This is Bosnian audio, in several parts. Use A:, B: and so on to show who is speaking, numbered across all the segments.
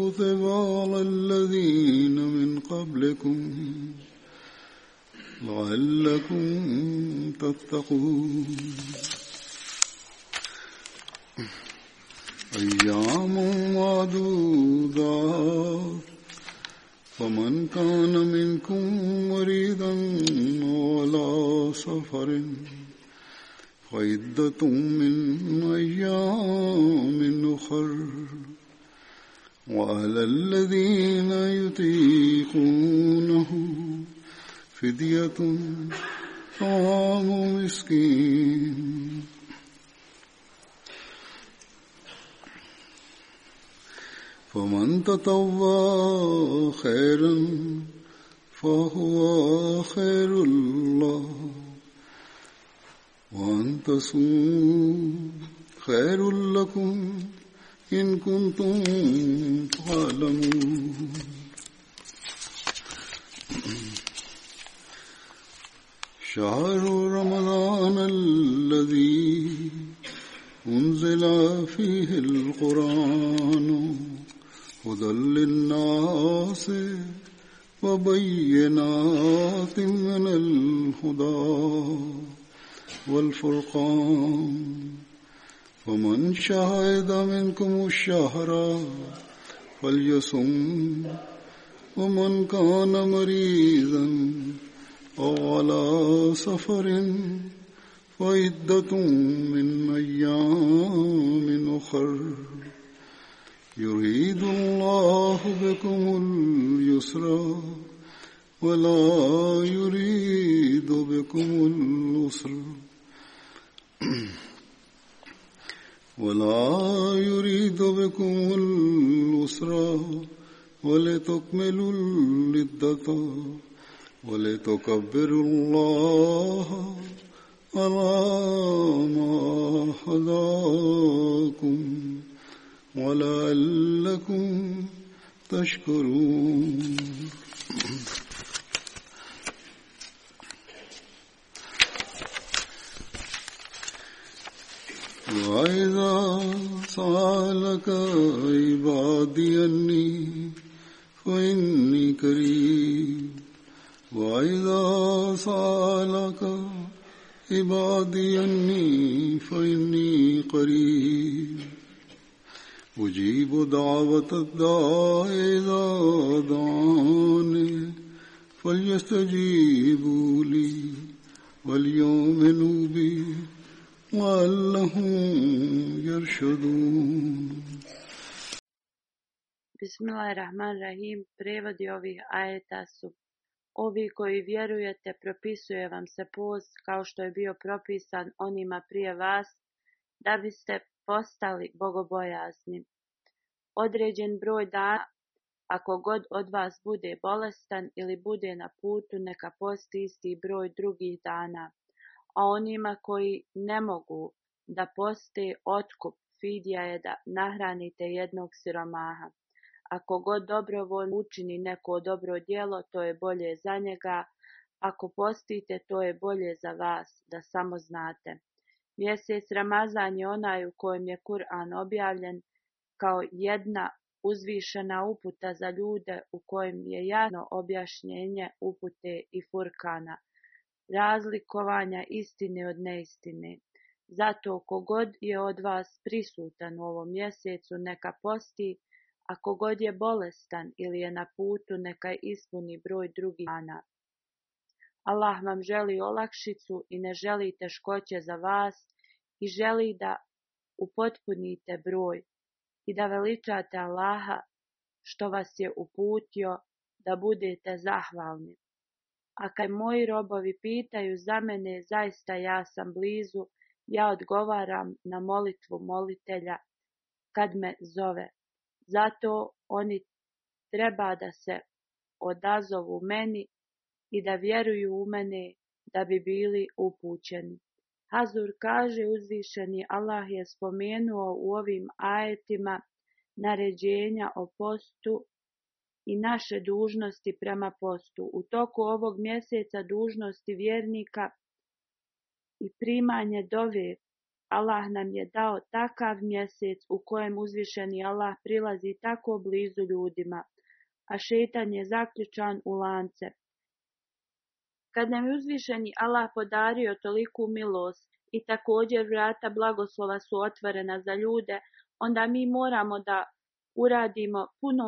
A: كتب على الذين من قبلكم لعلكم تتقون أيام معدودة فمن كان منكم مريضا ولا سفر فعدة من أيام أخر وعلى الذين يطيقونه فدية طعام مسكين فمن تطوى خيرا فهو خير الله وأن تصوم خير لكم إن كنتم تعلمون شهر رمضان الذي أنزل فيه القرآن هدى للناس وبينات من الهدى والفرقان فمن شهد منكم الشهر فليصم ومن كان مريضا أو على سفر فعدة من أيام أخر يريد الله بكم اليسر ولا يريد بكم العسر ولا يريد بكم اليسر ولتكملوا العدة ولتكبروا الله على ما هداكم ولعلكم تشكرون وإذا سألك عبادي أني فإني قريب وإذا سألك عبادي أني فإني قريب أجيب دعوة الداع إذا دعاني فليستجيبوا لي وليؤمنوا بي
B: وألهم يرشدون Bismillahirrahmanirrahim, prevodi ovih ajeta su Ovi koji vjerujete, propisuje vam se post kao što je bio propisan onima prije vas, da biste postali bogobojazni. Određen broj dana, ako god od vas bude bolestan ili bude na putu, neka posti isti broj drugih dana a onima koji ne mogu da poste otkup fidija je da nahranite jednog siromaha. Ako god dobrovoljno učini neko dobro djelo, to je bolje za njega. Ako postite, to je bolje za vas, da samo znate. Mjesec Ramazan je onaj u kojem je Kur'an objavljen kao jedna uzvišena uputa za ljude u kojem je jasno objašnjenje upute i furkana, razlikovanja istine od neistine. Zato kogod god je od vas prisutan u ovom mjesecu, neka posti, a kogod god je bolestan ili je na putu, neka ispuni broj drugih dana. Allah vam želi olakšicu i ne želi teškoće za vas i želi da upotpunite broj i da veličate Allaha što vas je uputio da budete zahvalni. A kaj moji robovi pitaju za mene zaista ja sam blizu, ja odgovaram na molitvu molitelja kad me zove, zato oni treba da se odazovu meni i da vjeruju u mene da bi bili upućeni. Hazur kaže uzvišeni Allah je spomenuo u ovim ajetima naređenja o postu i naše dužnosti prema postu. U toku ovog mjeseca dužnosti vjernika i primanje dove Allah nam je dao takav mjesec u kojem uzvišeni Allah prilazi tako blizu ljudima, a šetan je zaključan u lance. Kad nam je uzvišeni Allah podario toliku milost i također vrata blagoslova su otvorena za ljude, onda mi moramo da uradimo puno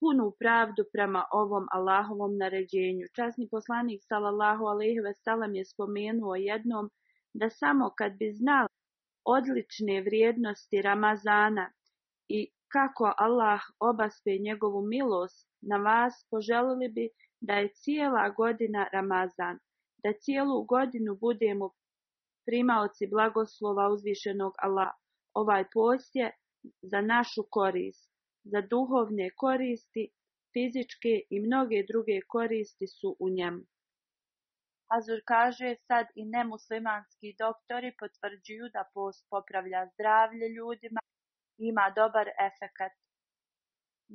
B: punu pravdu prema ovom Allahovom naređenju. Časni poslanik sallallahu alejhi ve sellem je spomenuo jednom da samo kad bi znali odlične vrijednosti Ramazana i kako Allah obaspe njegovu milost na vas, poželili bi da je cijela godina Ramazan, da cijelu godinu budemo primaoci blagoslova uzvišenog Allah. Ovaj post je za našu korist za duhovne koristi, fizičke i mnoge druge koristi su u njemu. Hazur kaže sad i nemuslimanski doktori potvrđuju da post popravlja zdravlje ljudima i ima dobar efekat.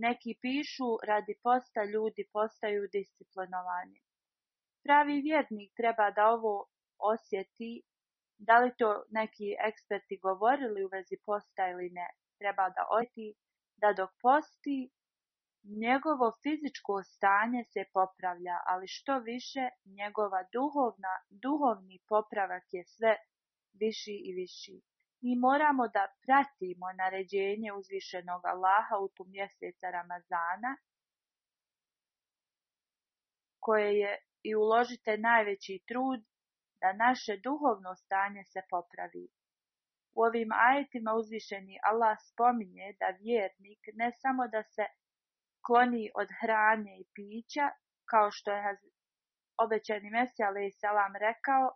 B: Neki pišu radi posta ljudi postaju disciplinovani. Pravi vjernik treba da ovo osjeti, da li to neki eksperti govorili u vezi posta ili ne, treba da osjeti da dok posti njegovo fizičko stanje se popravlja, ali što više njegova duhovna, duhovni popravak je sve viši i viši. Mi moramo da pratimo naređenje uzvišenog Allaha u tu mjeseca Ramazana, koje je i uložite najveći trud da naše duhovno stanje se popravi. U ovim ajetima uzvišeni Allah spominje da vjernik ne samo da se kloni od hrane i pića, kao što je obećani Mesija alaih salam rekao,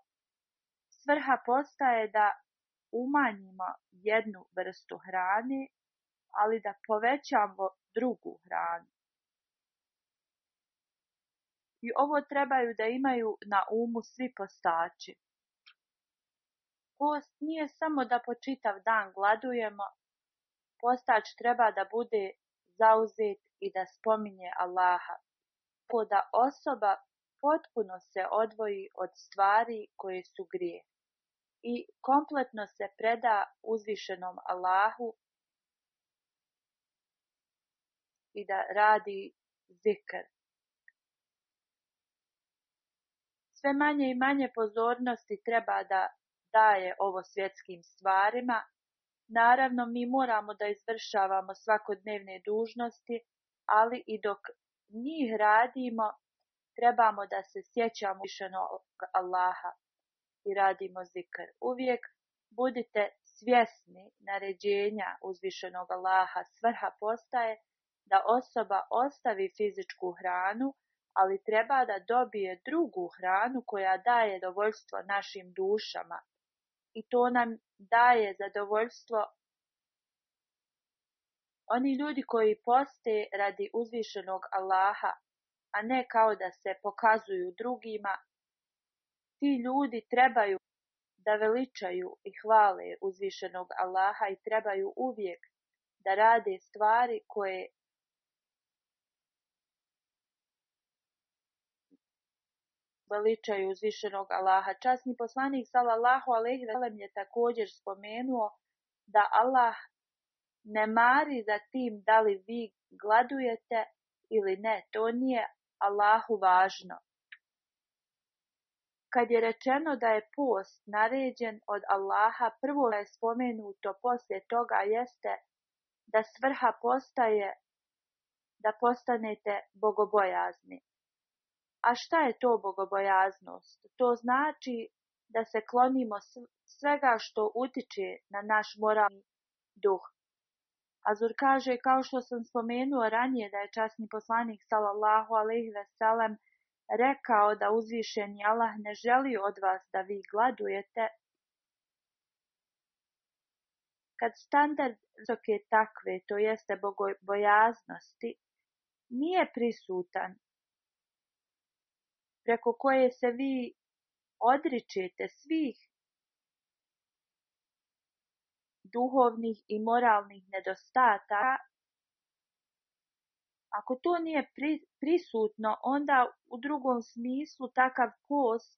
B: svrha postaje da umanjimo jednu vrstu hrane, ali da povećamo drugu hranu. I ovo trebaju da imaju na umu svi postači, Post nije samo da po čitav dan gladujemo, postač treba da bude zauzet i da spominje Allaha, tako da osoba potpuno se odvoji od stvari koje su grije i kompletno se preda uzvišenom Allahu i da radi zikr. Sve manje i manje pozornosti treba da daje ovo svjetskim stvarima, naravno mi moramo da izvršavamo svakodnevne dužnosti, ali i dok njih radimo, trebamo da se sjećamo višenog Allaha i radimo zikr. Uvijek budite svjesni naređenja uzvišenog Allaha. Svrha postaje da osoba ostavi fizičku hranu, ali treba da dobije drugu hranu koja daje dovoljstvo našim dušama i to nam daje zadovoljstvo. Oni ljudi koji poste radi uzvišenog Allaha, a ne kao da se pokazuju drugima, ti ljudi trebaju da veličaju i hvale uzvišenog Allaha i trebaju uvijek da rade stvari koje veličaju uzvišenog Allaha. Časni poslanik sallallahu alejhi ve je također spomenuo da Allah ne mari za tim da li vi gladujete ili ne, to nije Allahu važno. Kad je rečeno da je post naređen od Allaha, prvo je spomenuto poslije toga jeste da svrha postaje da postanete bogobojazni. A šta je to bogobojaznost? To znači da se klonimo svega što utiče na naš moralni duh. Azur kaže, kao što sam spomenuo ranije da je časni poslanik sallallahu alaihi veselem rekao da uzvišeni Allah ne želi od vas da vi gladujete, kad standard visoke takve, to jeste bogobojaznosti, nije prisutan preko koje se vi odričete svih duhovnih i moralnih nedostataka, ako to nije prisutno, onda u drugom smislu takav post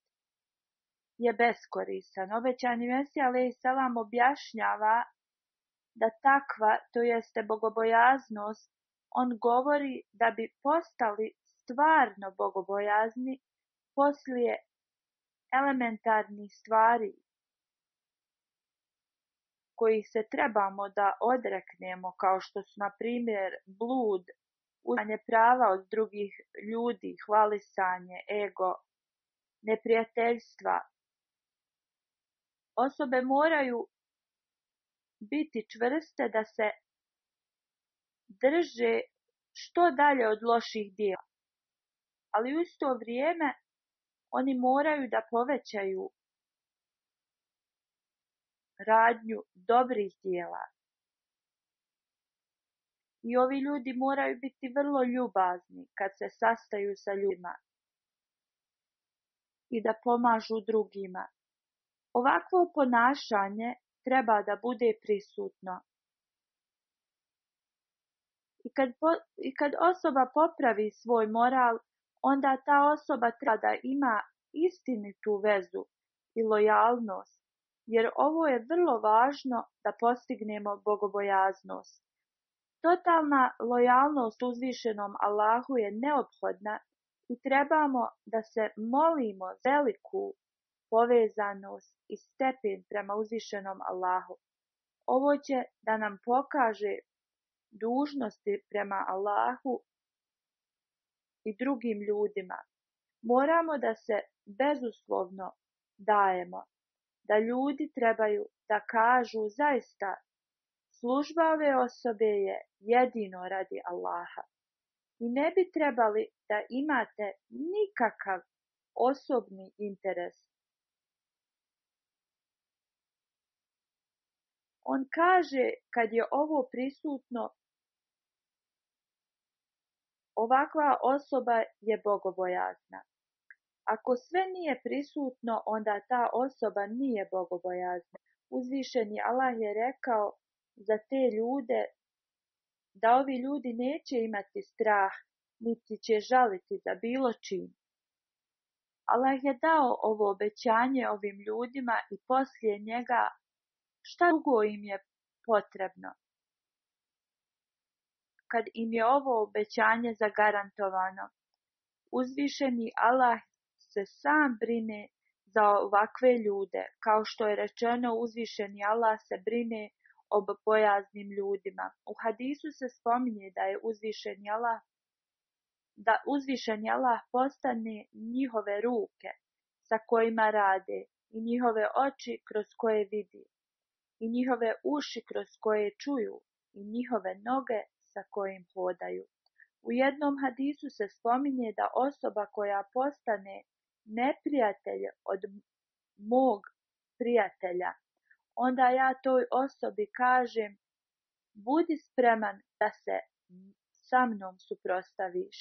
B: je beskoristan. Obećani Mesija alaih salam objašnjava da takva, to jeste bogobojaznost, on govori da bi postali stvarno bogobojazni poslije elementarnih stvari koji se trebamo da odreknemo, kao što su, na primjer, blud, uzmanje prava od drugih ljudi, hvalisanje, ego, neprijateljstva. Osobe moraju biti čvrste da se drže što dalje od loših dijela, ali u isto vrijeme oni moraju da povećaju radnju dobrih dijela. i ovi ljudi moraju biti vrlo ljubazni kad se sastaju sa ljudima i da pomažu drugima ovakvo ponašanje treba da bude prisutno i kad kad osoba popravi svoj moral onda ta osoba treba da ima istinitu vezu i lojalnost, jer ovo je vrlo važno da postignemo bogobojaznost. Totalna lojalnost uzvišenom Allahu je neophodna i trebamo da se molimo veliku povezanost i stepen prema uzvišenom Allahu. Ovo će da nam pokaže dužnosti prema Allahu i drugim ljudima. Moramo da se bezuslovno dajemo, da ljudi trebaju da kažu zaista služba ove osobe je jedino radi Allaha. I ne bi trebali da imate nikakav osobni interes. On kaže kad je ovo prisutno Ovakva osoba je bogobojazna. Ako sve nije prisutno, onda ta osoba nije bogobojazna. Uzvišeni Allah je rekao za te ljude da ovi ljudi neće imati strah, niti će žaliti za bilo čim. Allah je dao ovo obećanje ovim ljudima i poslije njega šta drugo im je potrebno kad im je ovo obećanje zagarantovano. Uzvišeni Allah se sam brine za ovakve ljude, kao što je rečeno uzvišeni Allah se brine o bojaznim ljudima. U hadisu se spominje da je uzvišeni Allah da uzvišeni Allah postane njihove ruke sa kojima rade i njihove oči kroz koje vidi i njihove uši kroz koje čuju i njihove noge sa kojim hodaju. U jednom hadisu se spominje da osoba koja postane neprijatelj od mog prijatelja, onda ja toj osobi kažem budi spreman da se sa mnom suprostaviš.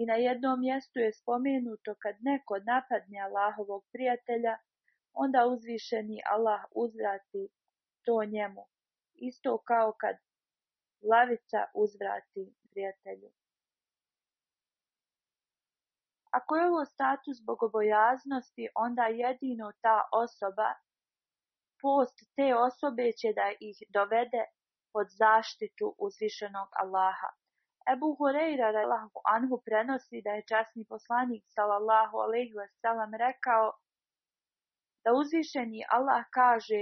B: I na jednom mjestu je spomenuto kad neko napadne Allahovog prijatelja, onda uzvišeni Allah uzvrati to njemu. Isto kao kad Lavica uzvrati, prijatelju. Ako je ovo status bogobojaznosti, onda jedino ta osoba, post te osobe će da ih dovede pod zaštitu uzvišenog Allaha. Ebu Hureyra u anhu prenosi da je časni poslanik sallallahu alejhi ve rekao da uzvišeni Allah kaže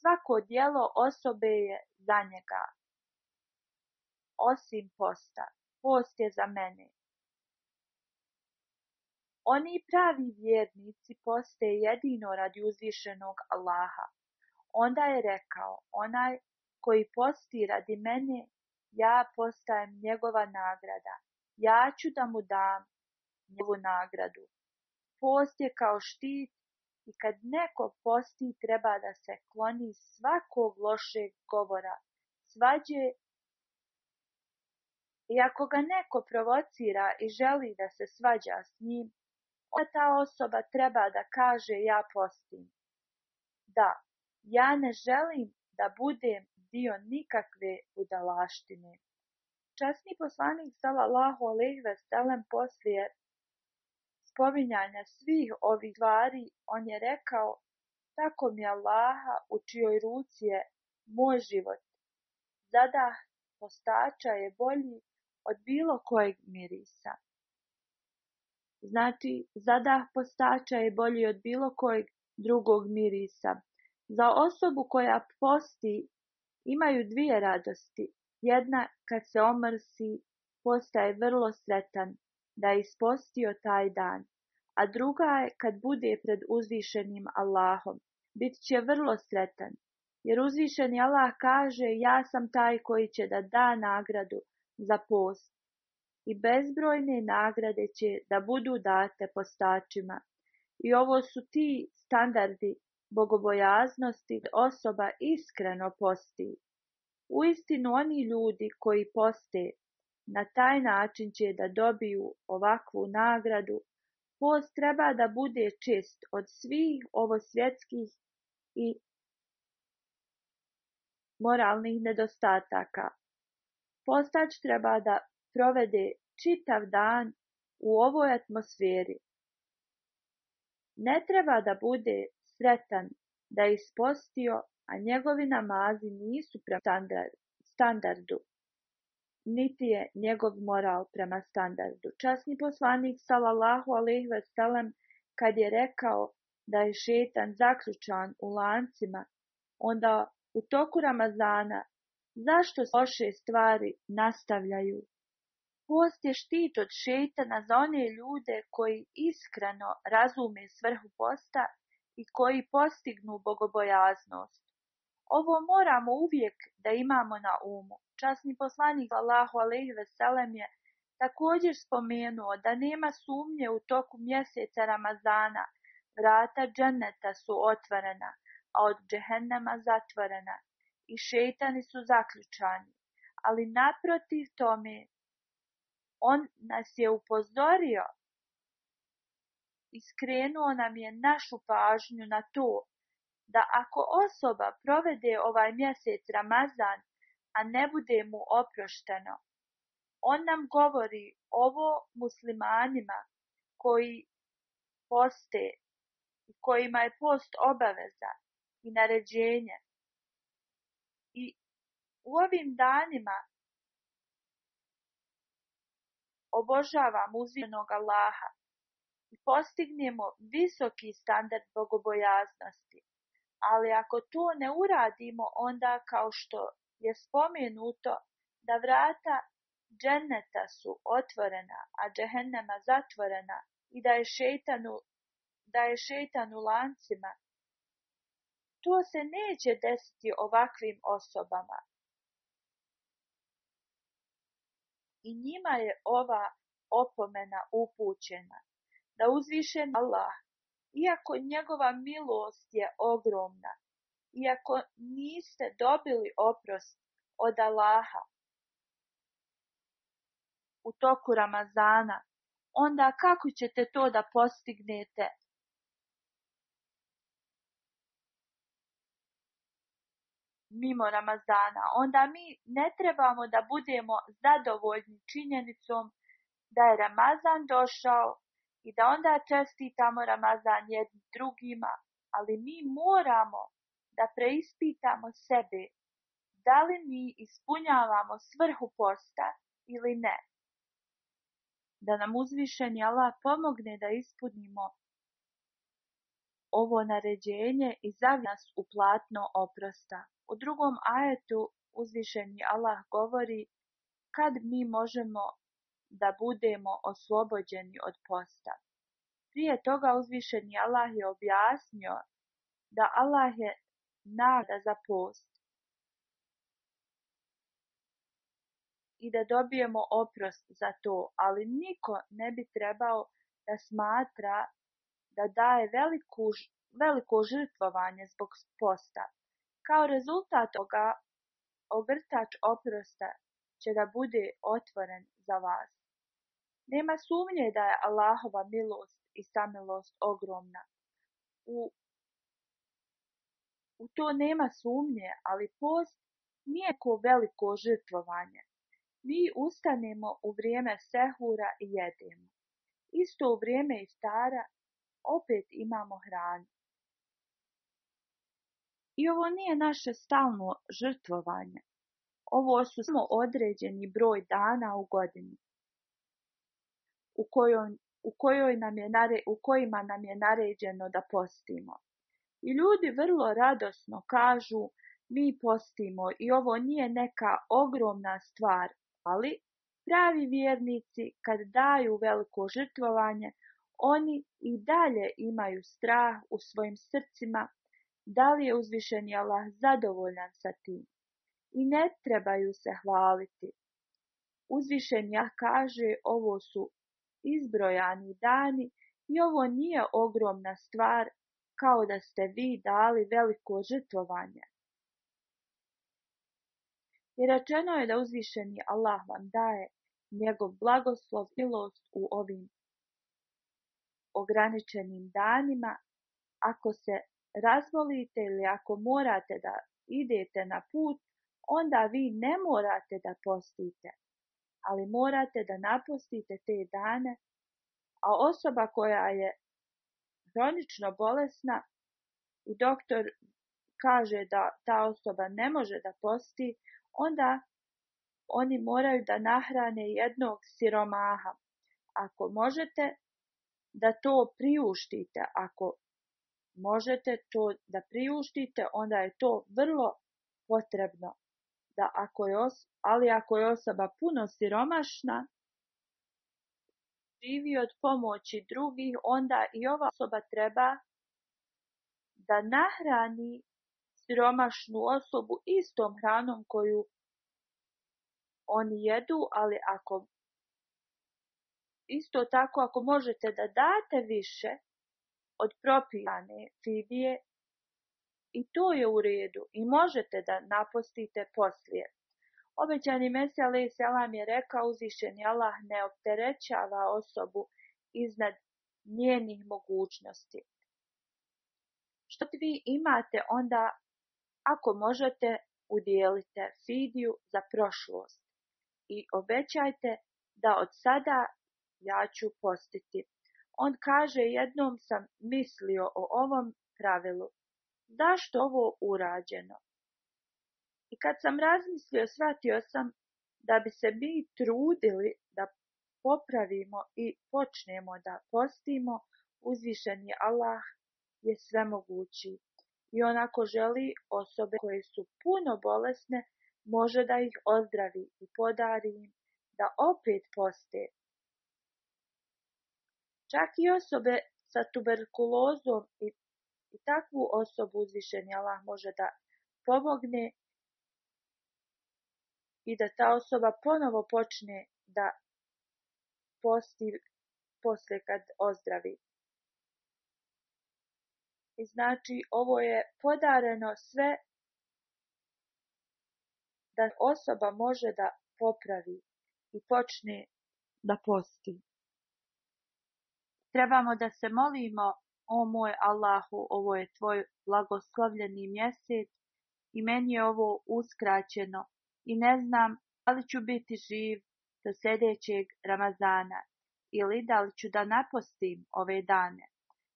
B: svako dijelo osobe je za njega, osim posta. Post je za mene. Oni pravi vjernici poste jedino radi uzvišenog Allaha. Onda je rekao, onaj koji posti radi mene, ja postajem njegova nagrada. Ja ću da mu dam njegovu nagradu. Post je kao štit i kad neko posti treba da se kloni svakog lošeg govora, svađe i ako ga neko provocira i želi da se svađa s njim, onda ta osoba treba da kaže ja postim. Da, ja ne želim da budem dio nikakve udalaštine. Časni poslanik sallallahu alejhi ve sellem poslije spominjanja svih ovih stvari on je rekao tako mi Allaha u čijoj ruci je moj život. Zadah postača je bolji od bilo kojeg mirisa. Znači, zadah postača je bolji od bilo kojeg drugog mirisa. Za osobu koja posti imaju dvije radosti. Jedna, kad se omrsi, postaje vrlo sretan da je ispostio taj dan, a druga je kad bude pred uzvišenim Allahom. Bit će vrlo sretan, jer uzvišeni Allah kaže ja sam taj koji će da da nagradu za post i bezbrojne nagrade će da budu date postačima i ovo su ti standardi bogobojaznosti osoba iskreno posti. Uistinu oni ljudi koji poste na taj način će da dobiju ovakvu nagradu. Post treba da bude čist od svih ovo svjetskih i moralnih nedostataka. Postač treba da provede čitav dan u ovoj atmosferi. Ne treba da bude sretan da je ispostio, a njegovi namazi nisu prema standardu, niti je njegov moral prema standardu. Časni poslanik sallallahu alejhi ve kad je rekao da je šetan zaključan u lancima, onda u toku Ramazana Zašto se loše stvari nastavljaju? Post je štit od šetana za one ljude koji iskreno razume svrhu posta i koji postignu bogobojaznost. Ovo moramo uvijek da imamo na umu. Časni poslanik Allahu alaihi veselem je također spomenuo da nema sumnje u toku mjeseca Ramazana. Vrata dženeta su otvorena, a od Džehennama zatvorena i šetani su zaključani, ali naprotiv tome on nas je upozorio i skrenuo nam je našu pažnju na to da ako osoba provede ovaj mjesec Ramazan, a ne bude mu oprošteno, on nam govori ovo muslimanima koji poste i kojima je post obaveza i naređenje, i u ovim danima obožavam uzvišenog Allaha i postignemo visoki standard bogobojaznosti. Ali ako to ne uradimo, onda kao što je spomenuto, da vrata dženeta su otvorena, a džehennema zatvorena i da je da je šeitan u lancima, to se neće desiti ovakvim osobama. I njima je ova opomena upućena da uzvišen Allah, iako njegova milost je ogromna, iako niste dobili oprost od Allaha u toku Ramazana, onda kako ćete to da postignete mimo Ramazana, onda mi ne trebamo da budemo zadovoljni činjenicom da je Ramazan došao i da onda čestitamo Ramazan jednim drugima, ali mi moramo da preispitamo sebe da li mi ispunjavamo svrhu posta ili ne. Da nam uzvišeni Allah pomogne da ispunimo ovo naređenje i zavi nas u platno oprosta. U drugom ajetu uzvišeni Allah govori kad mi možemo da budemo oslobođeni od posta. Prije toga uzvišeni Allah je objasnio da Allah je nada za post i da dobijemo oprost za to, ali niko ne bi trebao da smatra da daje veliku, veliko žrtvovanje zbog posta. Kao rezultat toga, ogrtač oprosta će da bude otvoren za vas. Nema sumnje da je Allahova milost i samilost ogromna. U, u to nema sumnje, ali post nije ko veliko žrtvovanje. Mi ustanemo u vrijeme sehura i jedemo. Isto u vrijeme stara opet imamo hranu. I ovo nije naše stalno žrtvovanje. Ovo su samo određeni broj dana u godini u, kojoj, u, kojoj nam je u kojima nam je naređeno da postimo. I ljudi vrlo radosno kažu mi postimo i ovo nije neka ogromna stvar, ali pravi vjernici kad daju veliko žrtvovanje, oni i dalje imaju strah u svojim srcima da li je uzvišeni Allah zadovoljan sa tim i ne trebaju se hvaliti. Uzvišen kaže ovo su izbrojani dani i ovo nije ogromna stvar kao da ste vi dali veliko žrtvovanje. I rečeno je da uzvišeni Allah vam daje njegov blagoslov i u ovim ograničenim danima, ako se razvolite ili ako morate da idete na put, onda vi ne morate da postite, ali morate da napustite te dane, a osoba koja je hronično bolesna i doktor kaže da ta osoba ne može da posti, onda oni moraju da nahrane jednog siromaha. Ako možete, da to priuštite. Ako možete to da priuštite, onda je to vrlo potrebno. Da ako je ali ako je osoba puno siromašna, živi od pomoći drugih, onda i ova osoba treba da nahrani siromašnu osobu istom hranom koju oni jedu, ali ako isto tako ako možete da date više od propisane fidije i to je u redu i možete da napostite poslije. Obećani Mesija selam je rekao uzvišeni Allah ne opterećava osobu iznad njenih mogućnosti. Što vi imate onda ako možete udijelite fidiju za prošlost i obećajte da od sada ja ću postiti. On kaže jednom sam mislio o ovom pravilu. Zašto ovo urađeno? I kad sam razmislio, shvatio sam da bi se mi trudili da popravimo i počnemo da postimo, uzvišeni Allah je sve mogući. I onako želi osobe koje su puno bolesne, može da ih ozdravi i podari im da opet poste. Čak i osobe sa tuberkulozom i, takvu osobu uzvišeni Allah može da pomogne i da ta osoba ponovo počne da posti posle kad ozdravi. I znači ovo je podareno sve da osoba može da popravi i počne da posti. Trebamo da se molimo, o moj Allahu, ovo je tvoj blagoslovljeni mjesec i meni je ovo uskraćeno i ne znam da li ću biti živ do sljedećeg Ramazana ili da li ću da napostim ove dane,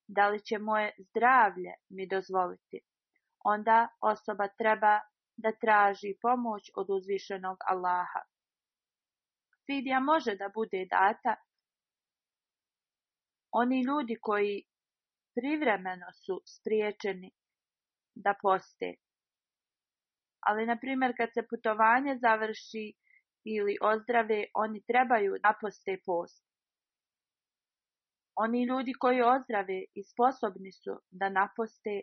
B: da li će moje zdravlje mi dozvoliti. Onda osoba treba da traži pomoć od uzvišenog Allaha. Fidija može da bude data oni ljudi koji privremeno su spriječeni da poste, ali na primjer kad se putovanje završi ili ozdrave, oni trebaju naposte post. Oni ljudi koji ozdrave i sposobni su da naposte,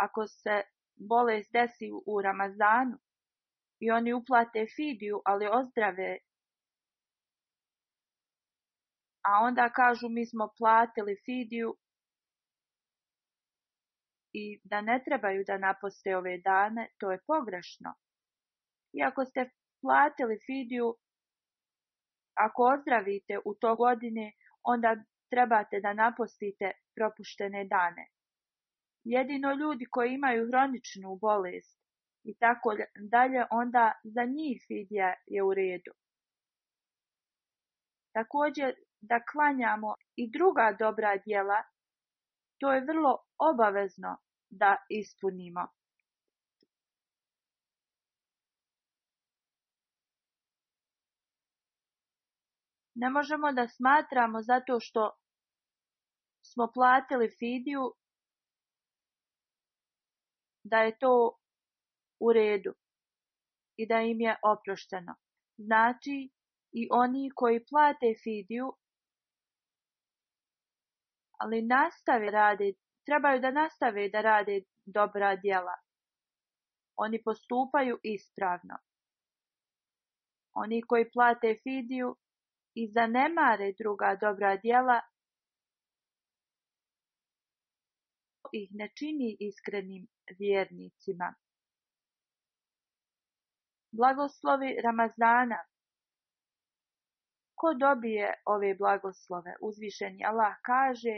B: ako se bolest desi u Ramazanu i oni uplate fidiju, ali ozdrave a onda kažu mi smo platili Fidiju i da ne trebaju da naposte ove dane, to je pogrešno. ako ste platili Fidiju, ako ozdravite u to godine, onda trebate da napostite propuštene dane. Jedino ljudi koji imaju hroničnu bolest i tako dalje, onda za njih Fidija je u redu. Također da klanjamo i druga dobra djela, to je vrlo obavezno da ispunimo. Ne možemo da smatramo zato što smo platili fidiju da je to u redu i da im je oprošteno. Znači i oni koji plate fidiju ali nastave rade trebaju da nastave da rade dobra djela. Oni postupaju ispravno. Oni koji plate fidiju i zanemare druga dobra djela, ih ne čini iskrenim vjernicima. Blagoslovi Ramazana Ko dobije ove blagoslove? Uzvišeni Allah kaže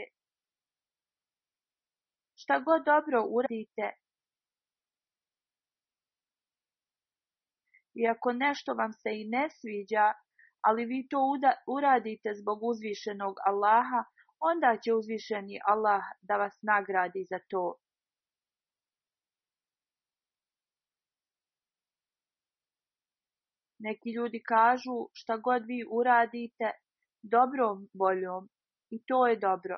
B: Šta god dobro uradite i ako nešto vam se i ne sviđa, ali vi to uradite zbog uzvišenog Allaha, onda će uzvišeni Allah da vas nagradi za to. Neki ljudi kažu šta god vi uradite dobrom voljom i to je dobro.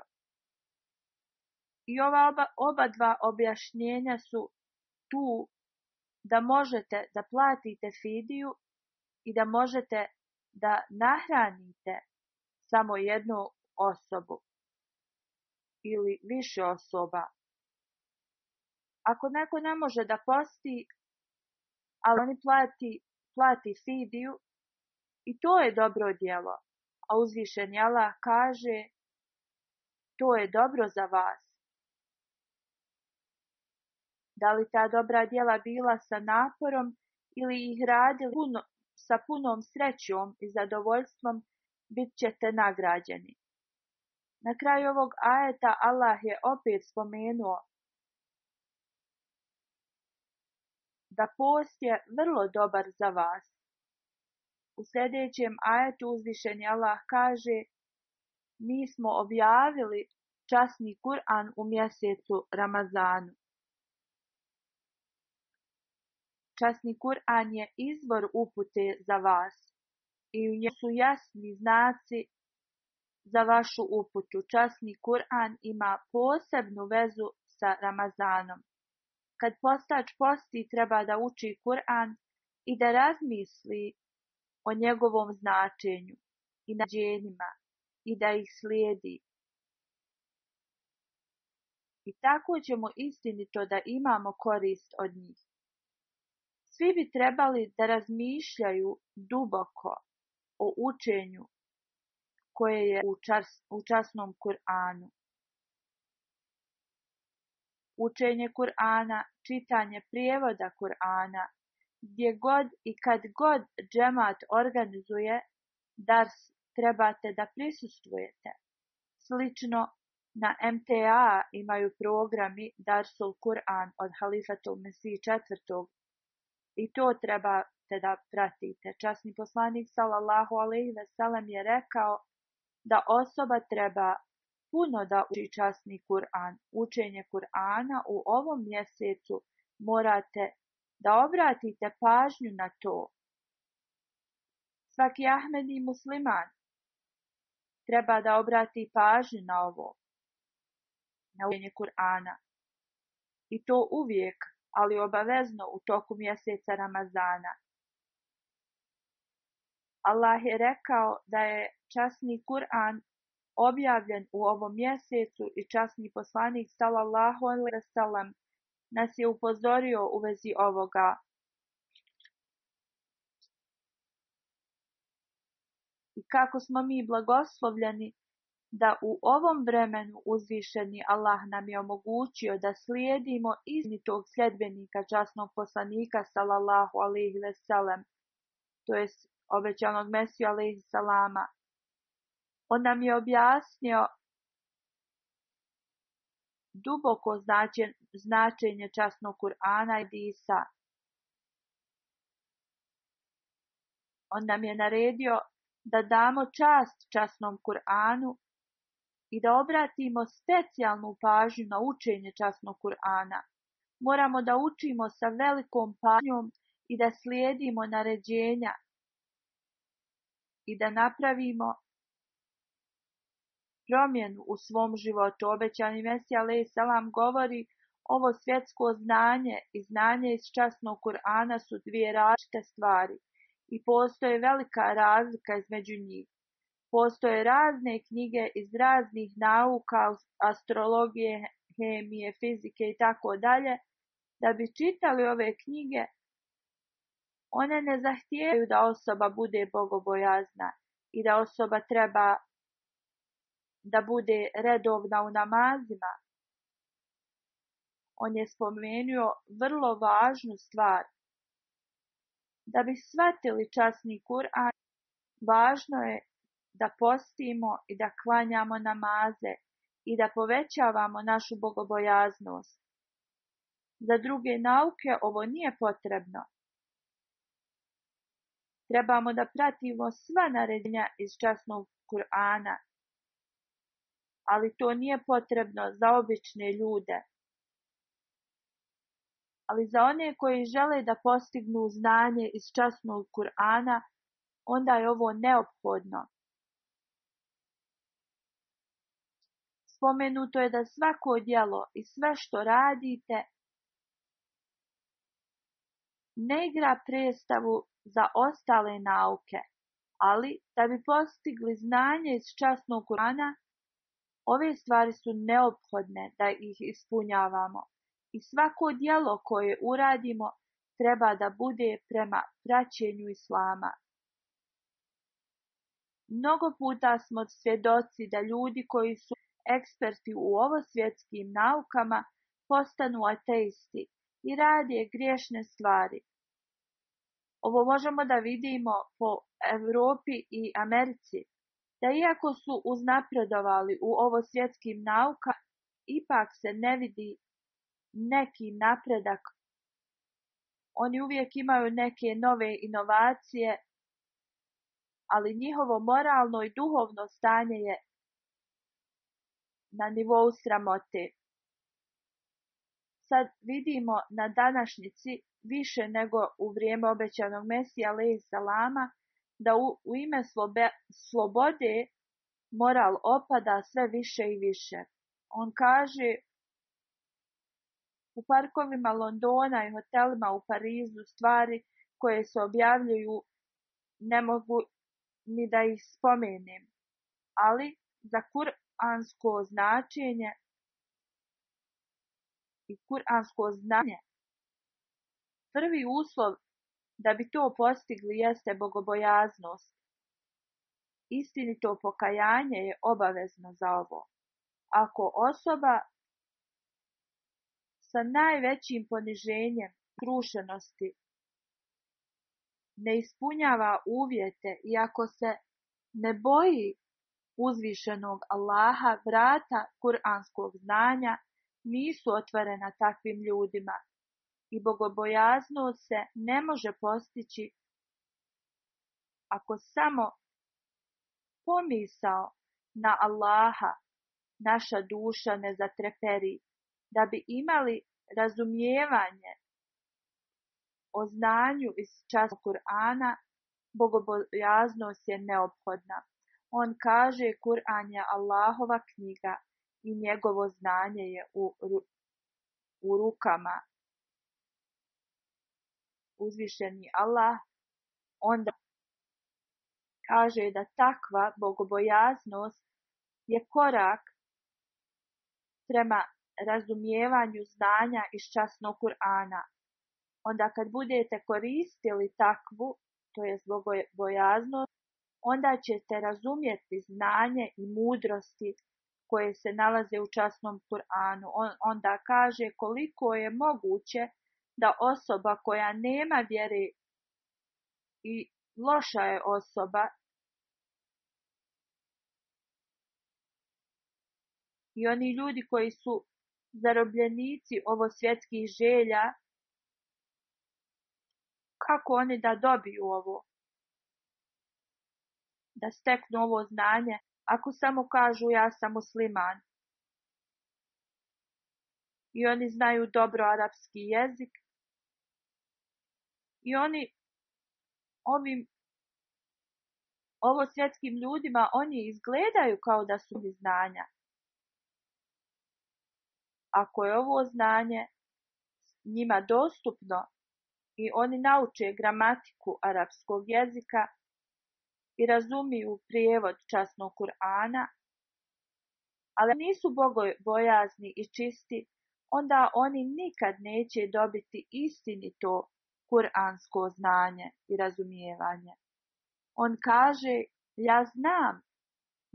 B: I ova oba dva objašnjenja su tu da možete da platite fidiju i da možete da nahranite samo jednu osobu ili više osoba. Ako neko ne može da posti, ali oni plati, plati fidiju, i to je dobro djelo. A uzvišen jala kaže, to je dobro za vas da li ta dobra djela bila sa naporom ili ih radili sa punom srećom i zadovoljstvom, bit ćete nagrađeni. Na kraju ovog ajeta Allah je opet spomenuo da post je vrlo dobar za vas. U sljedećem ajetu uzvišenje Allah kaže mi smo objavili časni Kur'an u mjesecu Ramazanu. Časni Kur'an je izvor upute za vas i u njemu su jasni znaci za vašu uputu. Časni Kur'an ima posebnu vezu sa Ramazanom. Kad postač posti treba da uči Kur'an i da razmisli o njegovom značenju i nađenjima i da ih slijedi. I tako ćemo istinito da imamo korist od njih. Svi bi trebali da razmišljaju duboko o učenju koje je u časnom Kur'anu. Učenje Kur'ana, čitanje prijevoda Kur'ana, gdje god i kad god džemat organizuje, dars trebate da prisustvujete. Slično na MTA imaju programi Darsul Kur'an od Halifatul Mesih IV. I to treba, da pratite. Časni poslanik sallallahu ve sellem je rekao da osoba treba puno da uči časni Kur'an. Učenje Kur'ana u ovom mjesecu morate da obratite pažnju na to. Svaki ahmedi musliman treba da obrati pažnju na ovo, na učenje Kur'ana. I to uvijek ali obavezno u toku mjeseca Ramazana. Allah je rekao da je časni Kur'an objavljen u ovom mjesecu i časni poslanik sallallahu alejhi nas je upozorio u vezi ovoga. I kako smo mi blagoslovljeni da u ovom vremenu uzvišeni Allah nam je omogućio da slijedimo iznitog sljedbenika časnog poslanika sallallahu alaihi veselem, to jest obećanog Mesiju alaihi salama. On nam je objasnio duboko značenje časnog Kur'ana i Disa. On nam je naredio da damo čast časnom Kur'anu i da obratimo specijalnu pažnju na učenje časnog Kur'ana. Moramo da učimo sa velikom pažnjom i da slijedimo naređenja i da napravimo promjenu u svom životu. Obećani Mesija alaih salam govori ovo svjetsko znanje i znanje iz časnog Kur'ana su dvije različite stvari i postoji velika razlika između njih. Postoje razne knjige iz raznih nauka, astrologije, hemije, fizike i tako dalje. Da bi čitali ove knjige, one ne zahtijevaju da osoba bude bogobojazna i da osoba treba da bude redovna u namazima. On je spomenuo vrlo važnu stvar. Da bi shvatili časni Kur'an, važno je da postimo i da klanjamo namaze i da povećavamo našu bogobojaznost. Za druge nauke ovo nije potrebno. Trebamo da pratimo sva narednja iz časnog Kur'ana, ali to nije potrebno za obične ljude. Ali za one koji žele da postignu znanje iz časnog Kur'ana, onda je ovo neophodno. Spomenuto je da svako djelo i sve što radite ne igra predstavu za ostale nauke, ali da bi postigli znanje iz časnog Kur'ana, ove stvari su neophodne da ih ispunjavamo i svako djelo koje uradimo treba da bude prema praćenju islama. Mnogo puta smo svjedoci da ljudi koji su eksperti u ovosvjetskim naukama postanu ateisti i radije griješne stvari. Ovo možemo da vidimo po Europi i Americi, da iako su uznapredovali u ovosvjetskim nauka, ipak se ne vidi neki napredak. Oni uvijek imaju neke nove inovacije, ali njihovo moralno i duhovno stanje je na nivou sramote. Sad vidimo na današnjici više nego u vrijeme obećanog Mesija Lej salama da u, ime slobe, slobode moral opada sve više i više. On kaže u parkovima Londona i hotelima u Parizu stvari koje se objavljuju ne mogu ni da ih spomenem. Ali za, kur, kuransko značenje i kuransko znanje. Prvi uslov da bi to postigli jeste bogobojaznost. Istinito pokajanje je obavezno za ovo. Ako osoba sa najvećim poniženjem krušenosti ne ispunjava uvjete i ako se ne boji uzvišenog Allaha vrata kuranskog znanja nisu otvorena takvim ljudima i bogobojaznost se ne može postići ako samo pomisao na Allaha naša duša ne zatreperi, da bi imali razumijevanje o znanju iz časa Kur'ana, bogobojaznost je neophodna. On kaže Kur'an je Allahova knjiga i njegovo znanje je u, rukama. Uzvišeni Allah onda kaže da takva bogobojaznost je korak prema razumijevanju znanja iz časnog Kur'ana. Onda kad budete koristili takvu, to je bogobojaznost, onda ćete razumjeti znanje i mudrosti koje se nalaze u časnom Kur'anu. onda kaže koliko je moguće da osoba koja nema vjere i loša je osoba i oni ljudi koji su zarobljenici ovo svjetskih želja, kako oni da dobiju ovo? da steknu ovo znanje ako samo kažu ja sam musliman. I oni znaju dobro arapski jezik. I oni ovim ovo svjetskim ljudima, oni izgledaju kao da su mi znanja. Ako je ovo znanje njima dostupno i oni nauče gramatiku arapskog jezika, i razumiju prijevod časnog Kur'ana, ali nisu bojazni i čisti, onda oni nikad neće dobiti istinito kuransko znanje i razumijevanje. On kaže, ja znam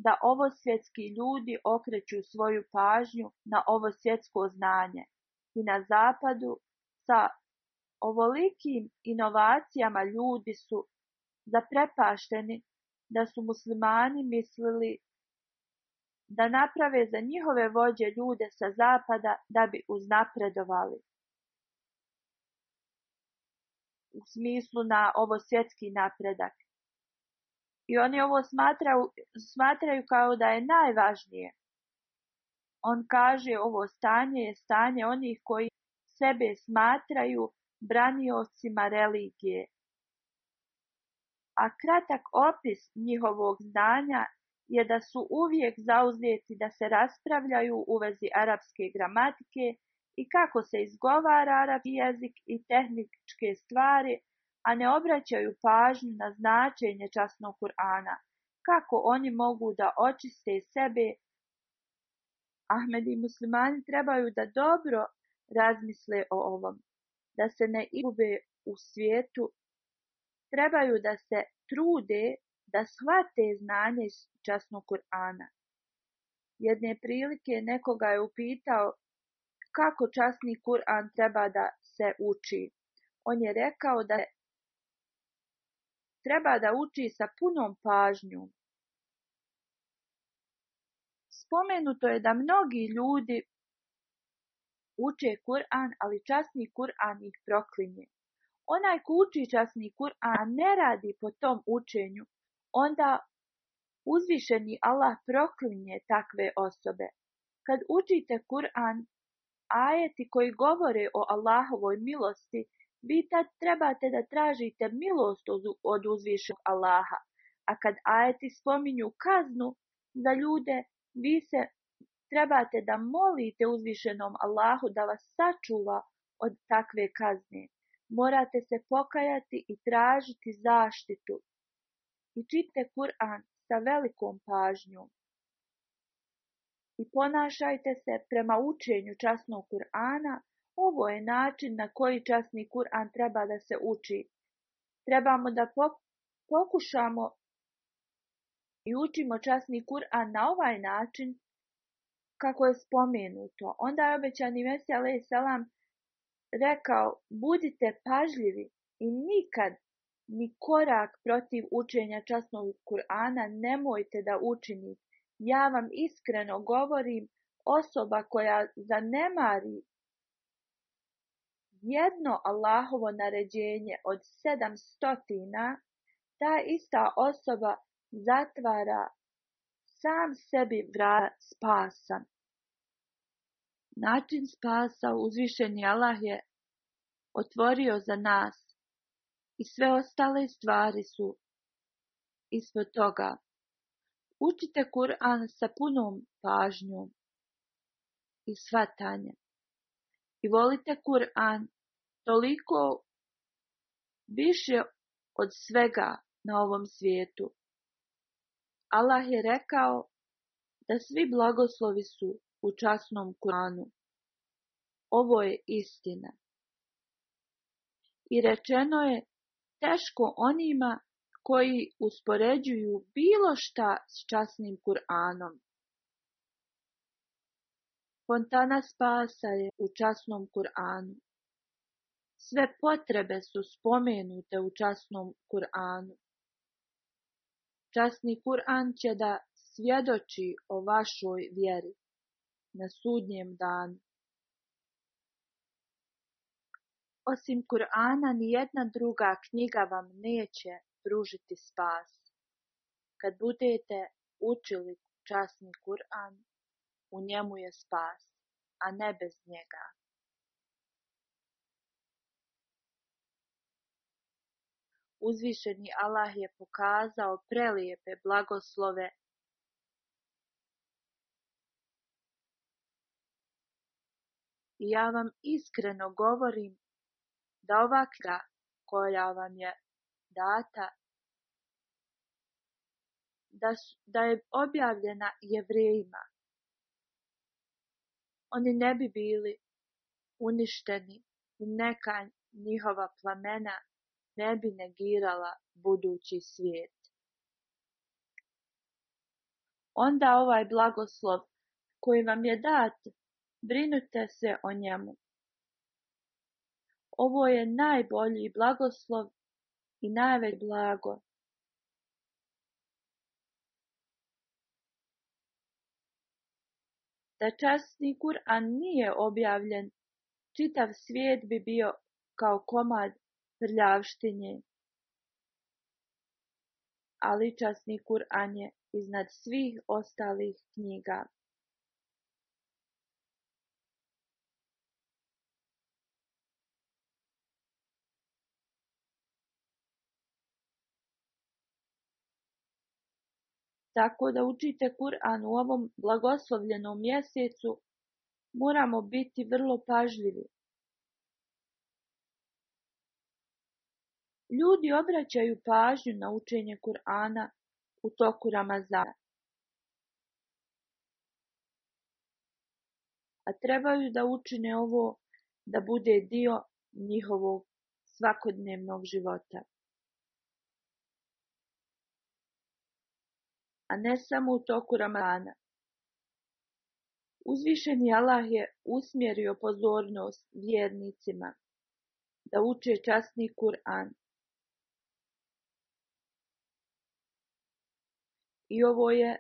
B: da ovo svjetski ljudi okreću svoju pažnju na ovo svjetsko znanje i na zapadu sa ovolikim inovacijama ljudi su zaprepašteni da su muslimani mislili da naprave za njihove vođe ljude sa zapada da bi uznapredovali. U smislu na ovo svjetski napredak. I oni ovo smatraju, smatraju kao da je najvažnije. On kaže ovo stanje je stanje onih koji sebe smatraju braniocima religije a kratak opis njihovog znanja je da su uvijek zauzeti da se raspravljaju u vezi arapske gramatike i kako se izgovara arapski jezik i tehničke stvari, a ne obraćaju pažnju na značenje časnog Kur'ana, kako oni mogu da očiste sebe. Ahmedi muslimani trebaju da dobro razmisle o ovom, da se ne izgube u svijetu trebaju da se trude da shvate znanje časnog Kur'ana. Jedne prilike nekoga je upitao kako časni Kur'an treba da se uči. On je rekao da treba da uči sa punom pažnjom. Spomenuto je da mnogi ljudi uče Kur'an, ali časni Kur'an ih proklinje. Onaj ko uči časni Kur'an ne radi po tom učenju, onda uzvišeni Allah proklinje takve osobe. Kad učite Kur'an, ajeti koji govore o Allahovoj milosti, vi tad trebate da tražite milost od uzvišenog Allaha, a kad ajeti spominju kaznu za ljude, vi se trebate da molite uzvišenom Allahu da vas sačuva od takve kazne morate se pokajati i tražiti zaštitu. I čitajte Kur'an sa velikom pažnjom. I ponašajte se prema učenju časnog Kur'ana. Ovo je način na koji časni Kur'an treba da se uči. Trebamo da pokušamo i učimo časni Kur'an na ovaj način kako je spomenuto. Onda je obećani Mesija alaih salam rekao budite pažljivi i nikad ni korak protiv učenja časnog Kur'ana nemojte da učinite. Ja vam iskreno govorim, osoba koja zanemari jedno Allahovo naređenje od sedam stotina, ta ista osoba zatvara sam sebi vrat spasa. Način spasa uzvišeni Allah je otvorio za nas i sve ostale stvari su ispod toga. Učite Kur'an sa punom pažnjom i shvatanjem. I volite Kur'an toliko više od svega na ovom svijetu. Allah je rekao da svi blagoslovi su u časnom Kuranu. Ovo je istina. I rečeno je teško onima koji uspoređuju bilo šta s časnim Kur'anom. Fontana spasa je u časnom Kur'anu. Sve potrebe su spomenute u časnom Kur'anu. Časni Kur'an će da svjedoči o vašoj vjeri na sudnjem danu. Osim Kur'ana jedna druga knjiga vam neće pružiti spas. Kad budete učili časni Kur'an, u njemu je spas, a ne bez njega. Uzvišeni Allah je pokazao prelijepe blagoslove I ja vam iskreno govorim da ova koja vam je data, da, su, da je objavljena oni ne bi bili uništeni i neka njihova plamena ne bi negirala budući svijet. Onda ovaj blagoslov koji vam je dat Brinute se o njemu. Ovo je najbolji blagoslov i najveći blago. Da časni Kur'an nije objavljen, čitav svijet bi bio kao komad prljavštinje. Ali časni Kur'an je iznad svih ostalih knjiga. Tako da učite Kur'an u ovom blagoslovljenom mjesecu moramo biti vrlo pažljivi. Ljudi obraćaju pažnju na učenje Kur'ana u toku Ramazana. A trebaju da učine ovo da bude dio njihovog svakodnevnog života. a ne samo u toku Ramadana. Uzvišeni Allah je usmjerio pozornost vjernicima da uče časni Kur'an. I ovo je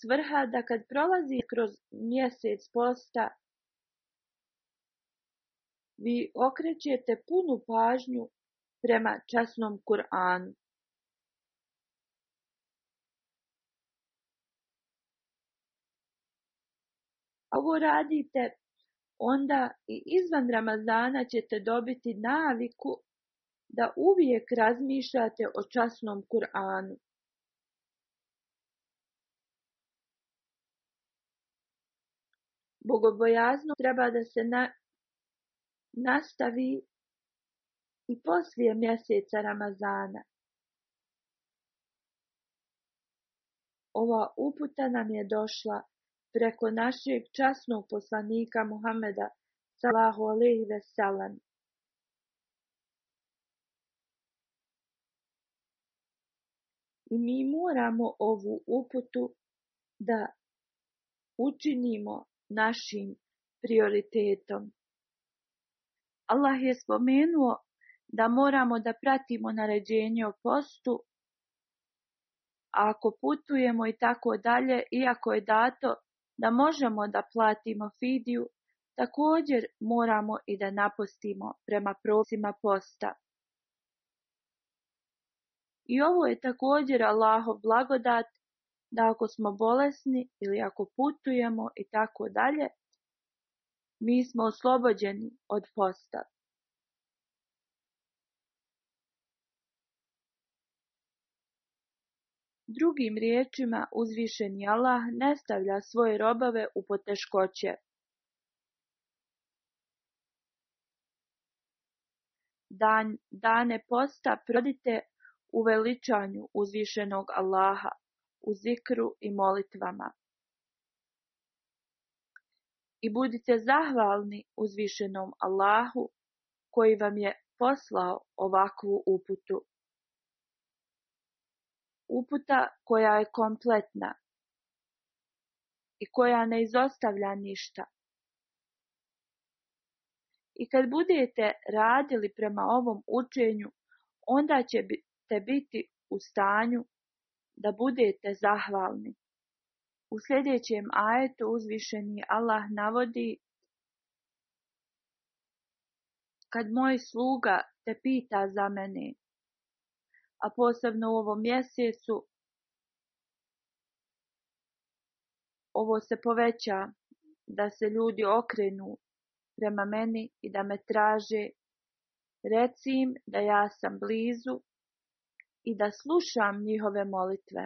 B: svrha da kad prolazi kroz mjesec posta, vi okrećete punu pažnju prema časnom Kur'anu. Ovo radite onda i izvan Ramazana ćete dobiti naviku da uvijek razmišljate o časnom Kur'anu. Bogobojazno treba da se na, nastavi i poslije mjeseca Ramazana. Ova uputa nam je došla preko našeg časnog poslanika Muhameda sallahu alaihi ve I mi moramo ovu uputu da učinimo našim prioritetom. Allah je spomenuo da moramo da pratimo naređenje o postu, a ako putujemo i tako dalje, iako je dato da možemo da platimo fidiju, također moramo i da napustimo prema prosima posta. I ovo je također Allahov blagodat da ako smo bolesni ili ako putujemo i tako dalje, mi smo oslobođeni od posta. Drugim riječima, uzvišeni Allah ne stavlja svoje robove u poteškoće. Dan, dane posta prodite u veličanju uzvišenog Allaha, u zikru i molitvama. I budite zahvalni uzvišenom Allahu koji vam je poslao ovakvu uputu. Uputa koja je kompletna i koja ne izostavlja ništa. I kad budete radili prema ovom učenju, onda ćete biti u stanju da budete zahvalni. U sljedećem ajetu uzvišeni Allah navodi Kad moj sluga te pita za mene, a posebno u ovom mjesecu, ovo se poveća da se ljudi okrenu prema meni i da me traže. Reci im da ja sam blizu i da slušam njihove molitve.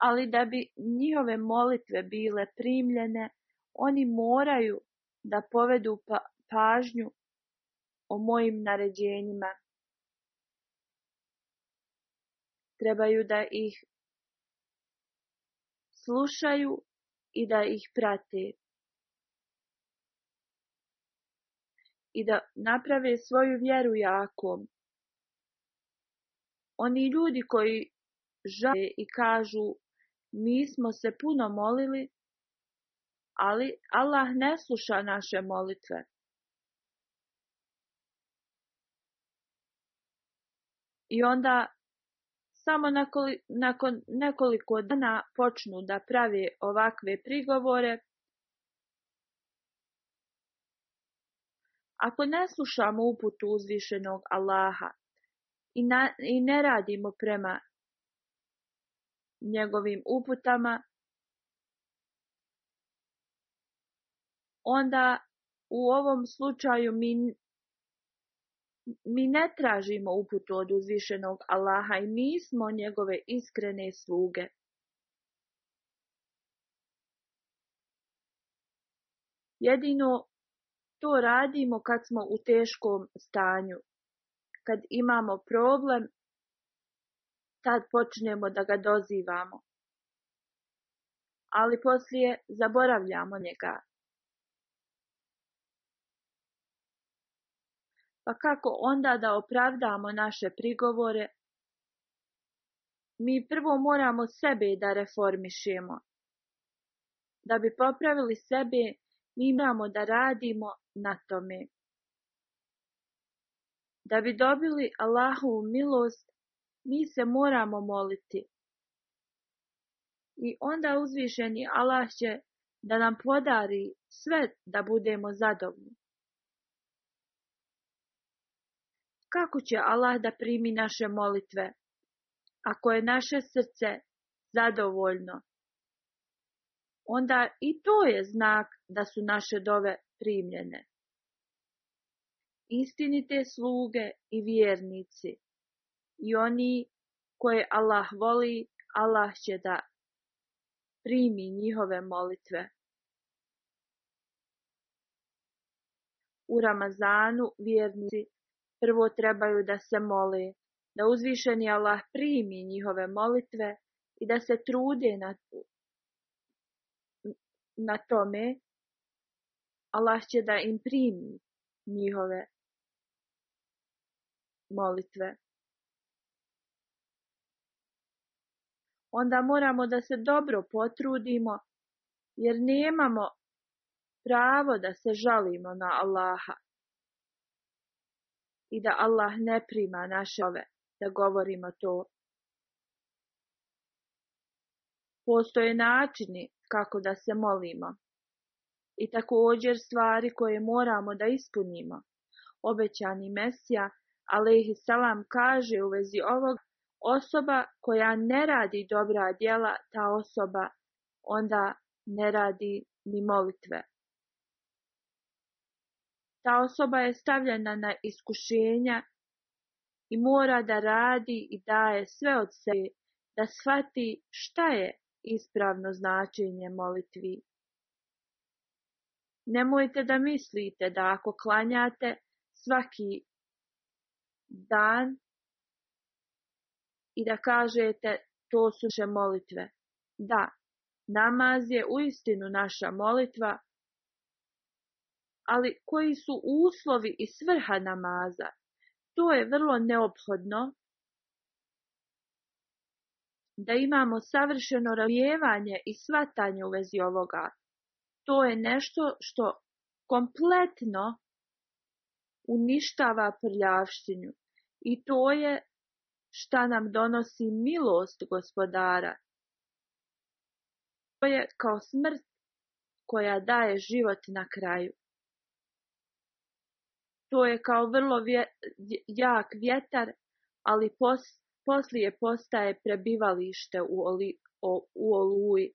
B: Ali da bi njihove molitve bile primljene, oni moraju da povedu pa-, pažnju o mojim naređenjima. Trebaju da ih slušaju i da ih prate. I da naprave svoju vjeru jakom. Oni ljudi koji žale i kažu mi smo se puno molili, ali Allah ne sluša naše molitve. I onda samo nakon nekoliko dana počnu da prave ovakve prigovore. Ako ne slušamo uputu uzvišenog Allaha i, i ne radimo prema njegovim uputama, onda u ovom slučaju mi mi ne tražimo uputu od uzvišenog Allaha i nismo njegove iskrene sluge. Jedino to radimo kad smo u teškom stanju. Kad imamo problem, tad počnemo da ga dozivamo. Ali poslije zaboravljamo njega. Pa kako onda da opravdamo naše prigovore? Mi prvo moramo sebe da reformišemo. Da bi popravili sebe, mi imamo da radimo na tome. Da bi dobili Allahu milost, mi se moramo moliti. I onda uzvišeni Allah će da nam podari sve da budemo zadovoljni. kako će Allah da primi naše molitve? Ako je naše srce zadovoljno, onda i to je znak da su naše dove primljene. Istinite sluge i vjernici i oni koje Allah voli, Allah će da primi njihove molitve. U Ramazanu vjernici prvo trebaju da se moli, da uzvišeni Allah primi njihove molitve i da se trude na, na tome, Allah će da im primi njihove molitve. Onda moramo da se dobro potrudimo, jer nemamo pravo da se žalimo na Allaha i da Allah ne prima naše ove, da govorimo to. Postoje načini kako da se molimo i također stvari koje moramo da ispunimo. Obećani Mesija, alaihi salam, kaže u vezi ovog, osoba koja ne radi dobra djela, ta osoba onda ne radi ni molitve. Ta osoba je stavljena na iskušenja i mora da radi i daje sve od sebe da shvati šta je ispravno značenje molitvi. Nemojte da mislite da ako klanjate svaki dan i da kažete to su naše molitve. Da, namaz je uistinu naša molitva ali koji su uslovi i svrha namaza. To je vrlo neophodno da imamo savršeno razumijevanje i svatanje u vezi ovoga. To je nešto što kompletno uništava prljavštinu i to je šta nam donosi milost gospodara. To je kao smrt koja daje život na kraju. To je kao vrlo vje, jak vjetar, ali pos, poslije postaje prebivalište u, o, u oluji.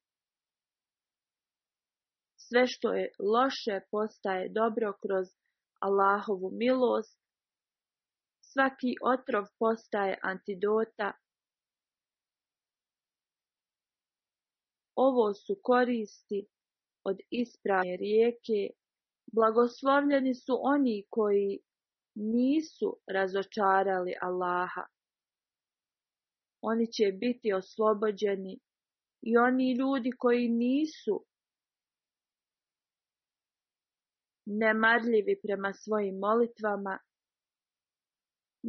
B: Sve što je loše postaje dobro kroz Allahovu milost. Svaki otrov postaje antidota. Ovo su koristi od ispravne rijeke Blagoslovljeni su oni koji nisu razočarali Allaha. Oni će biti oslobođeni i oni ljudi koji nisu nemarljivi prema svojim molitvama.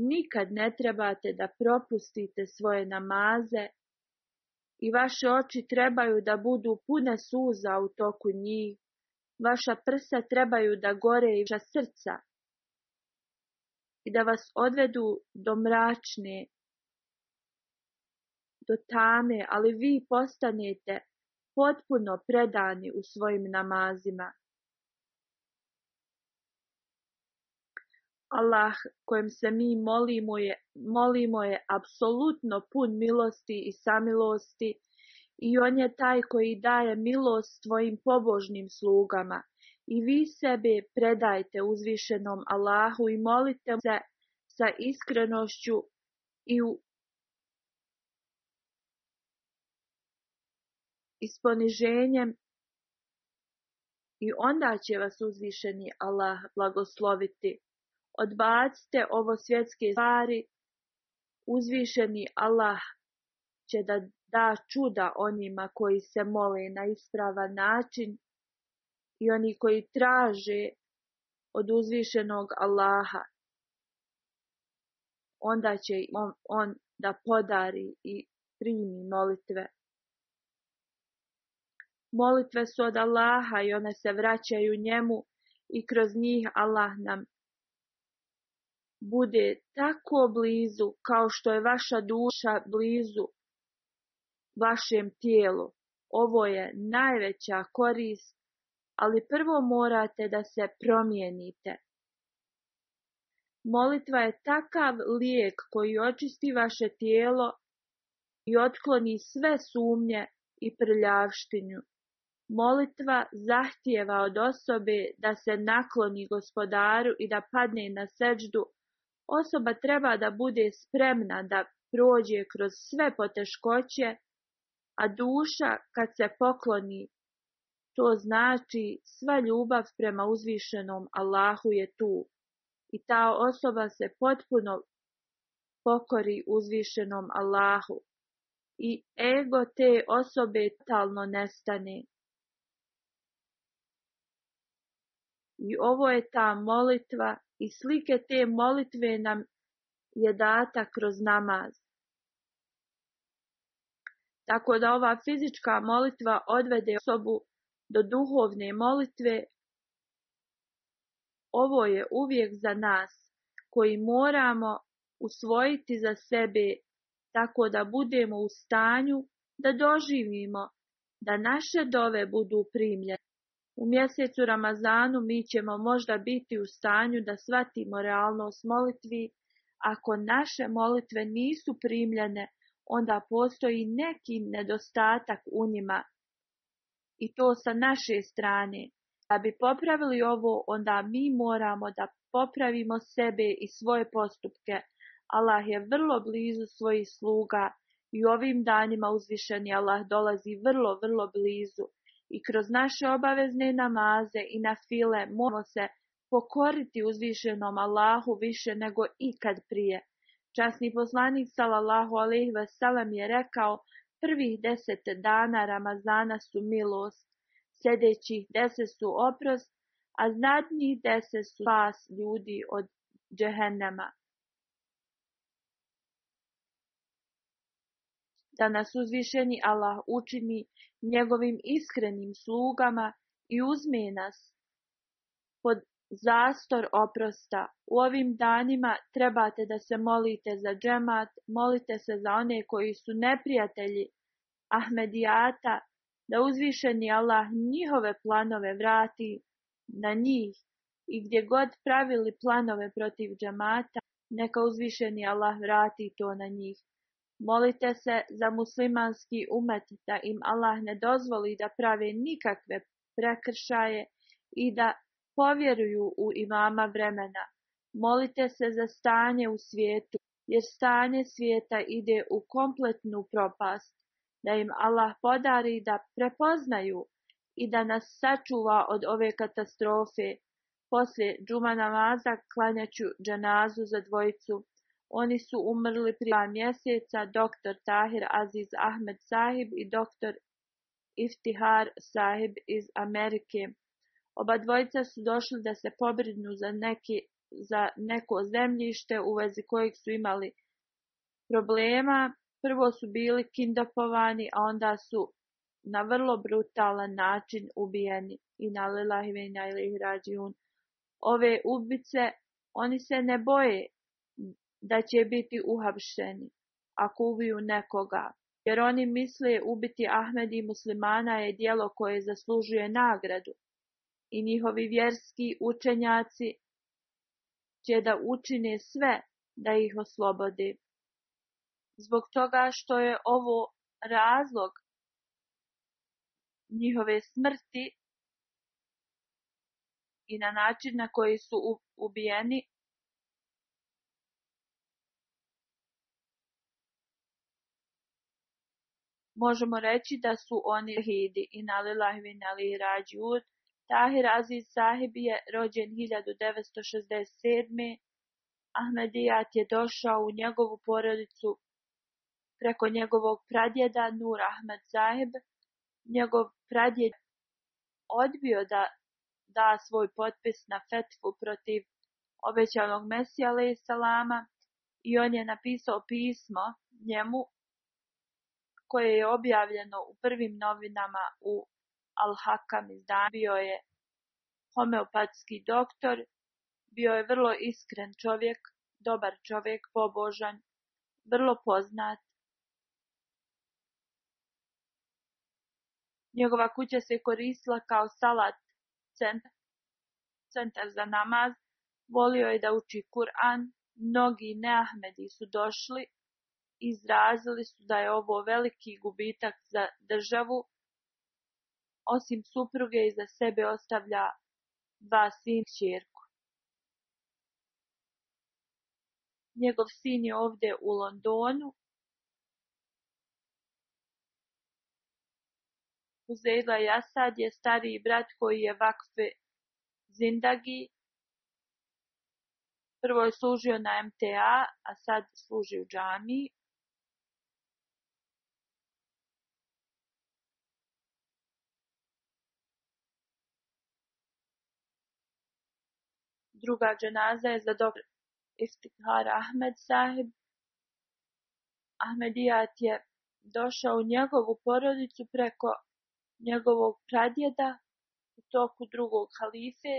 B: Nikad ne trebate da propustite svoje namaze i vaše oči trebaju da budu pune suza u toku njih Vaša prsa trebaju da gore i vaša srca i da vas odvedu do mračne, do tame, ali vi postanete potpuno predani u svojim namazima. Allah kojem se mi molimo je, molimo je apsolutno pun milosti i samilosti i on je taj koji daje milost svojim pobožnim slugama. I vi sebe predajte uzvišenom Allahu i molite se sa iskrenošću i u i onda će vas uzvišeni Allah blagosloviti. Odbacite ovo svjetske stvari, uzvišeni Allah će da da čuda onima koji se mole na ispravan način i oni koji traže od uzvišenog Allaha, onda će on, on da podari i primi molitve. Molitve su od Allaha i one se vraćaju njemu i kroz njih Allah nam bude tako blizu kao što je vaša duša blizu vašem tijelu. Ovo je najveća korist, ali prvo morate da se promijenite. Molitva je takav lijek koji očisti vaše tijelo i otkloni sve sumnje i prljavštinu. Molitva zahtijeva od osobe da se nakloni gospodaru i da padne na seđdu. Osoba treba da bude spremna da prođe kroz sve poteškoće a duša kad se pokloni, to znači sva ljubav prema uzvišenom Allahu je tu i ta osoba se potpuno pokori uzvišenom Allahu i ego te osobe talno nestane. I ovo je ta molitva i slike te molitve nam je data kroz namaz tako da ova fizička molitva odvede osobu do duhovne molitve. Ovo je uvijek za nas koji moramo usvojiti za sebe tako da budemo u stanju da doživimo da naše dove budu primljene. U mjesecu Ramazanu mi ćemo možda biti u stanju da shvatimo realnost molitvi ako naše molitve nisu primljene onda postoji neki nedostatak u njima i to sa naše strane. Da bi popravili ovo, onda mi moramo da popravimo sebe i svoje postupke. Allah je vrlo blizu svojih sluga i ovim danima uzvišeni Allah dolazi vrlo, vrlo blizu. I kroz naše obavezne namaze i na file moramo se pokoriti uzvišenom Allahu više nego ikad prije. Časni poslanik sallallahu alejhi ve sellem je rekao: Prvih deset dana Ramazana su milost, sljedećih deset su oprost, a zadnjih deset su spas ljudi od džehennema. Da nas uzvišeni Allah učini njegovim iskrenim slugama i uzme nas pod zastor oprosta. U ovim danima trebate da se molite za džemat, molite se za one koji su neprijatelji Ahmedijata, da uzvišeni Allah njihove planove vrati na njih i gdje god pravili planove protiv džamata, neka uzvišeni Allah vrati to na njih. Molite se za muslimanski umet da im Allah ne dozvoli da prave nikakve prekršaje i da Povjeruju u imama vremena, molite se za stanje u svijetu, jer stanje svijeta ide u kompletnu propast, da im Allah podari da prepoznaju i da nas sačuva od ove katastrofe. Poslije džuma namaza klanjaću džanazu za dvojicu. Oni su umrli prije dva mjeseca, dr. Tahir Aziz Ahmed Sahib i dr. Iftihar Sahib iz Amerike. Oba dvojica su došli da se pobrinu za, neki, za neko zemljište u vezi kojeg su imali problema. Prvo su bili kindopovani, a onda su na vrlo brutalan način ubijeni i na i na Ove ubice, oni se ne boje da će biti uhapšeni ako ubiju nekoga, jer oni misle ubiti Ahmed i muslimana je dijelo koje zaslužuje nagradu, i njihovi vjerski učenjaci će da učine sve da ih oslobodi. Zbog toga što je ovo razlog njihove smrti i na način na koji su ubijeni možemo reći da su oni hidi i nalilahvi i nali Tahir Aziz Sahibi je rođen 1967. Ahmedijat je došao u njegovu porodicu preko njegovog pradjeda Nur Ahmed Zaheb. Njegov pradjed odbio da da svoj potpis na fetvu protiv obećanog Mesija Salama i on je napisao pismo njemu koje je objavljeno u prvim novinama u al-Hakam iz bio je homeopatski doktor, bio je vrlo iskren čovjek, dobar čovjek, pobožan, vrlo poznat. Njegova kuća se koristila kao salat centar, centar za namaz. Volio je da uči Kur'an. Mnogi neahmedi su došli, izrazili su da je ovo veliki gubitak za državu, osim supruge iza sebe ostavlja dva sin i čirku. Njegov sin je ovdje u Londonu. Uzeila sad je stariji brat koji je vakfe Zindagi. Prvo je služio na MTA, a sad služi u džamiji. Druga dženaza je za dr. Iftihar Ahmed sahib. Ahmedijat je došao u njegovu porodicu preko njegovog pradjeda u toku drugog halife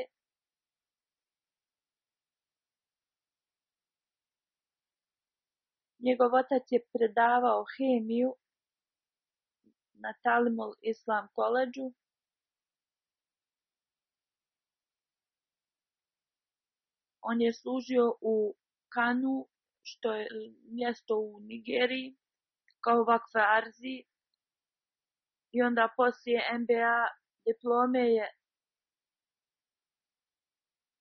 B: Njegov otac je predavao hemiju na Talimul Islam koleđu. On je služio u Kanu, što je mjesto u Nigeriji, kao vakfe arzi. I onda poslije MBA diplome je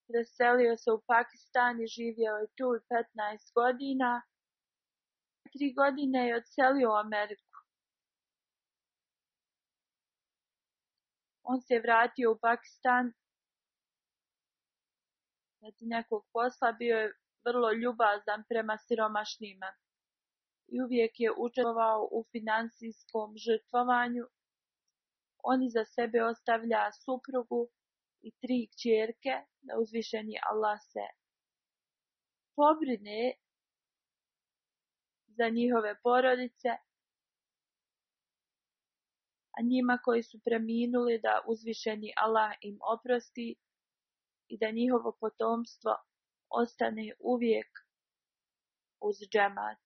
B: preselio se u Pakistan i živio je tu 15 godina. Tri godine je odselio u Ameriku. On se vratio u Pakistan radi nekog posla bio je vrlo ljubazan prema siromašnima i uvijek je učestvovao u financijskom žrtvovanju. On za sebe ostavlja suprugu i tri kćerke na uzvišeni Allah se pobrine za njihove porodice, a njima koji su preminuli da uzvišeni Allah im oprosti i da njihovo potomstvo ostane uvijek uz džemat.